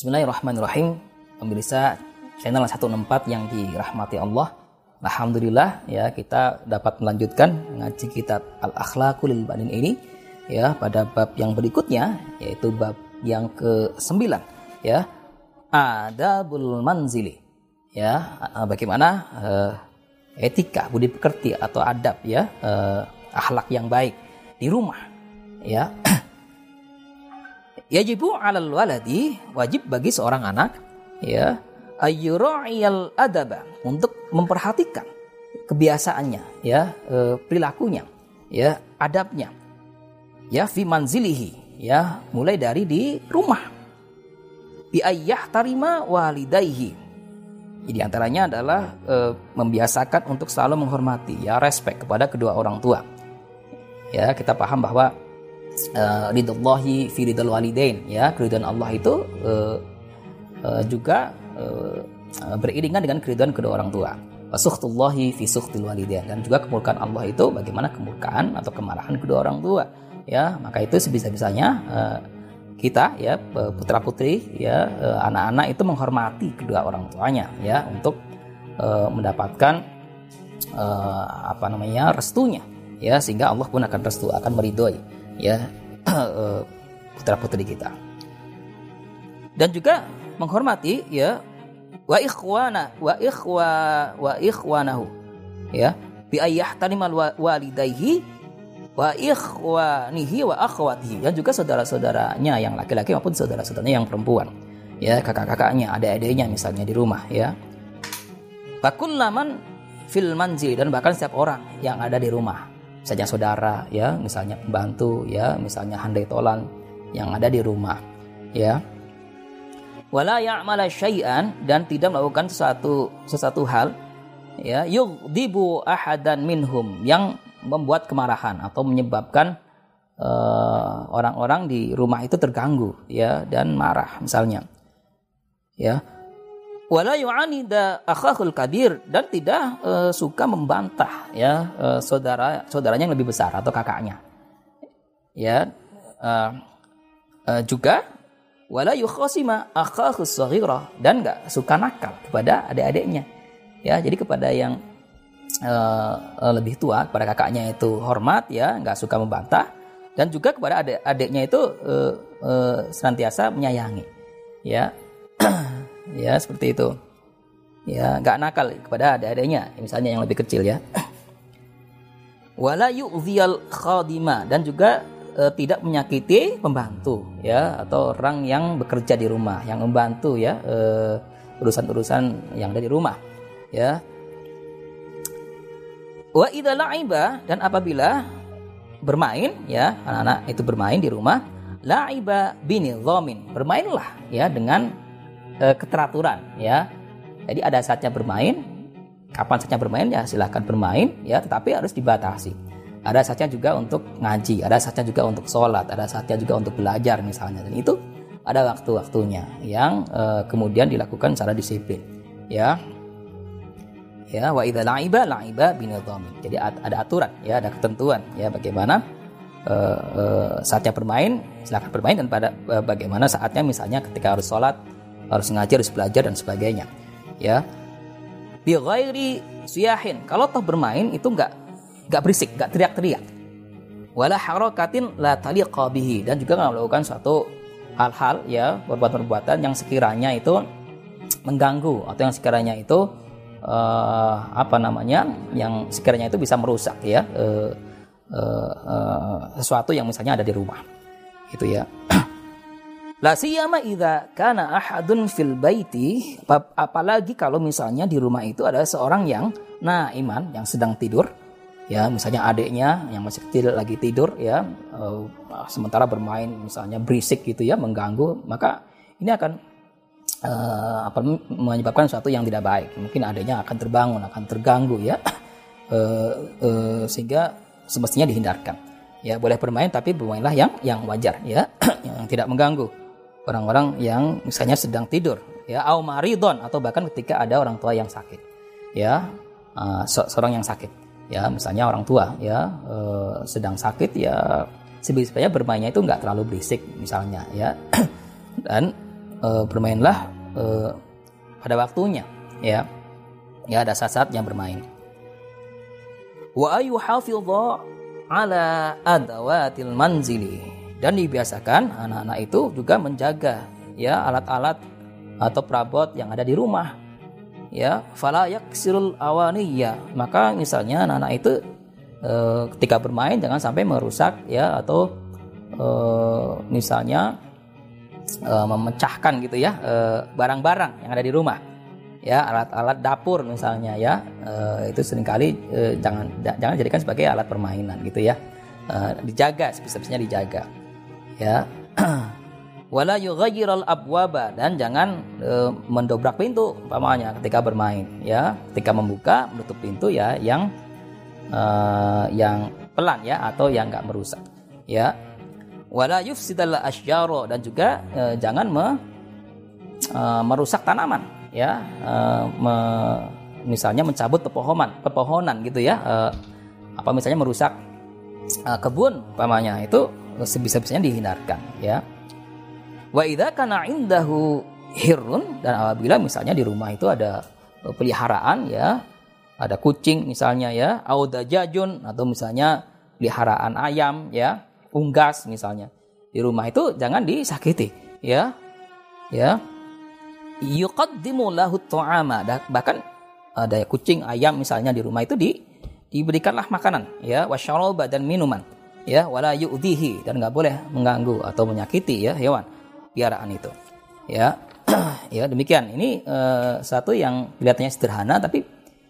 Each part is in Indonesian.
Bismillahirrahmanirrahim. Pemirsa channel 164 yang dirahmati Allah. Alhamdulillah ya kita dapat melanjutkan ngaji kitab Al-Akhlaqul Banin ini ya pada bab yang berikutnya yaitu bab yang ke-9 ya Adabul Manzili ya bagaimana uh, etika budi pekerti atau adab ya uh, akhlak yang baik di rumah ya yajibu alal waladi wajib bagi seorang anak ya ayyura'iyal adaba untuk memperhatikan kebiasaannya ya e, perilakunya ya adabnya ya fi manzilihi ya mulai dari di rumah. Bi ayyah tarima walidaihi jadi antaranya adalah e, membiasakan untuk selalu menghormati ya respect kepada kedua orang tua. Ya kita paham bahwa uh, ridallahi fi ridal walidain ya keridhaan Allah itu uh, uh, juga uh, beriringan dengan keridhaan kedua orang tua. Wasuhtullahi fi suhtil walidain dan juga kemurkaan Allah itu bagaimana kemurkaan atau kemarahan kedua orang tua. Ya, maka itu sebisa-bisanya uh, kita ya putra-putri ya anak-anak itu menghormati kedua orang tuanya ya untuk uh, mendapatkan uh, apa namanya restunya ya sehingga Allah pun akan restu akan meridhoi ya putra putri kita. Dan juga menghormati ya wa ikhwana wa ikhwa wa ikhwanahu ya bi ayyahtanima walidayhi wa ikhwanihi wa akhwatihi. Dan juga saudara-saudaranya yang laki-laki maupun saudara-saudaranya yang perempuan ya kakak-kakaknya adik-adiknya misalnya di rumah ya. Laman fil dan bahkan setiap orang yang ada di rumah saja saudara ya misalnya pembantu ya misalnya handai tolan yang ada di rumah ya. Wala ya'mala syai'an dan tidak melakukan sesuatu sesuatu hal ya yughdibu ahadan minhum yang membuat kemarahan atau menyebabkan eh, orang-orang uh, di rumah itu terganggu ya dan marah misalnya ya wala yu'anida akhahul kabir dan tidak uh, suka membantah ya uh, saudara saudaranya yang lebih besar atau kakaknya ya uh, uh, juga wala yukhasima akhahus saghira dan nggak suka nakal kepada adik-adiknya. Ya, jadi kepada yang uh, lebih tua, kepada kakaknya itu hormat ya, nggak suka membantah dan juga kepada adik-adiknya itu uh, uh, senantiasa menyayangi. Ya. Ya, seperti itu. Ya, nggak nakal kepada adik-adiknya, misalnya yang lebih kecil ya. Wala yu'dhiyal khadima dan juga e, tidak menyakiti pembantu ya atau orang yang bekerja di rumah yang membantu ya urusan urusan-urusan yang ada di rumah ya wa idza la'iba dan apabila bermain ya anak-anak itu bermain di rumah la'iba binidhamin bermainlah ya dengan e, keteraturan ya jadi ada saatnya bermain kapan saatnya bermain ya silahkan bermain ya tetapi harus dibatasi ada saatnya juga untuk ngaji, ada saatnya juga untuk sholat, ada saatnya juga untuk belajar misalnya. Dan itu ada waktu-waktunya yang uh, kemudian dilakukan secara disiplin. Ya, ya wa idza la'iba la'iba binidhamin. Jadi ada aturan, ya ada ketentuan, ya bagaimana uh, uh, saatnya bermain, silakan bermain dan pada uh, bagaimana saatnya misalnya ketika harus sholat, harus ngaji, harus belajar dan sebagainya. Ya, bi ghairi siyahin. Kalau toh bermain itu enggak gak berisik, gak teriak-teriak. Wala harokatin la taliqa bihi dan juga nggak melakukan suatu hal-hal ya perbuatan-perbuatan yang sekiranya itu mengganggu atau yang sekiranya itu uh, apa namanya yang sekiranya itu bisa merusak ya uh, uh, uh, sesuatu yang misalnya ada di rumah itu ya La siyama idza kana ahadun fil baiti apalagi kalau misalnya di rumah itu ada seorang yang nah iman yang sedang tidur ya misalnya adiknya yang masih kecil lagi tidur ya uh, sementara bermain misalnya berisik gitu ya mengganggu maka ini akan uh, apa menyebabkan sesuatu yang tidak baik. Mungkin adiknya akan terbangun akan terganggu ya uh, uh, sehingga semestinya dihindarkan. Ya boleh bermain tapi bermainlah yang yang wajar ya yang tidak mengganggu orang-orang yang misalnya sedang tidur ya au maridon atau bahkan ketika ada orang tua yang sakit ya uh, seorang yang sakit ya misalnya orang tua ya e, sedang sakit ya sebenarnya bermainnya itu nggak terlalu berisik misalnya ya. Dan uh, bermainlah uh, pada waktunya ya ya ada saat-saat yang bermain. Wa ayu ala adawatil manzili dan dibiasakan anak-anak itu juga menjaga ya alat-alat atau perabot yang ada di rumah ya. Fala yaksirul awaniya. Maka misalnya anak-anak itu e, ketika bermain jangan sampai merusak ya atau e, misalnya e, memecahkan gitu ya barang-barang yang ada di rumah ya alat-alat dapur misalnya ya. Itu sering kali jangan jangan jadikan sebagai alat permainan gitu ya. Dijaga sebisa-bisanya dijaga ya. Wala yughayyiral abwaba. Dan jangan e, mendobrak pintu umpamanya ketika bermain ya. Ketika membuka menutup pintu ya yang e, yang pelan ya atau yang enggak merusak ya. Wala yufsidal asyjaro dan juga e, jangan me, e, merusak tanaman ya. E, me, misalnya mencabut pepohonan pepohonan gitu ya. E, apa misalnya merusak e, kebun umpamanya. Itu sebisa-bisanya dihindarkan ya. Wa idza kana indahu hirun dan apabila misalnya di rumah itu ada peliharaan ya, ada kucing misalnya ya, jajun atau misalnya peliharaan ayam ya, unggas misalnya. Di rumah itu jangan disakiti ya. Ya. Yuqaddimu lahu ta'ama bahkan ada kucing ayam misalnya di rumah itu di diberikanlah makanan ya wasyaraba dan minuman ya wala yu'dhihi. Dan nggak boleh mengganggu atau menyakiti ya hewan piaraan itu. Ya ya demikian. Ini uh, satu yang kelihatannya sederhana tapi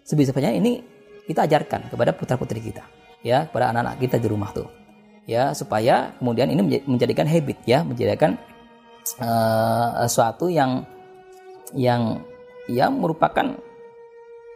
sebisa-bisanya ini kita ajarkan kepada putra-putri kita. Ya kepada anak-anak kita di rumah tuh. Ya supaya kemudian ini menjadikan habit ya. Menjadikan uh, suatu yang yang yang merupakan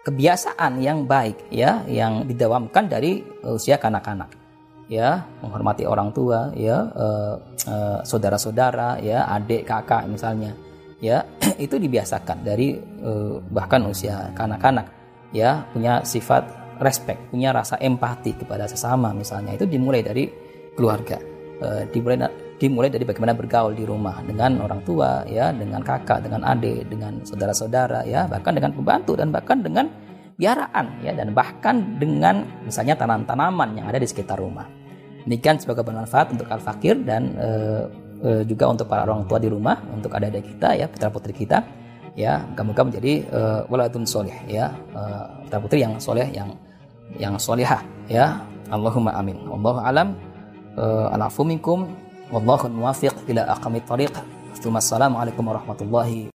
kebiasaan yang baik ya. Yang didawamkan dari usia kanak-kanak ya menghormati orang tua ya uh, uh, saudara-saudara ya adik kakak misalnya ya itu dibiasakan dari uh, bahkan usia kanak-kanak ya punya sifat respect punya rasa empati kepada sesama misalnya. Itu dimulai dari keluarga uh, dimulai dimulai dari bagaimana bergaul di rumah dengan orang tua ya dengan kakak dengan adik dengan saudara-saudara ya bahkan dengan pembantu dan bahkan dengan piaraan ya dan bahkan dengan misalnya tanam-tanaman yang ada di sekitar rumah. Demikian sebagai bermanfaat untuk al fakir dan e, e, juga untuk para orang tua di rumah, untuk adik-adik kita ya, putra putri kita ya, moga-moga menjadi e, waladun soleh ya, e, putra putri yang soleh yang yang solehah ya. Allahumma amin. Allahu alam. E, alafu minkum wallahu muwafiq ila aqamit tariq. Assalamualaikum warahmatullahi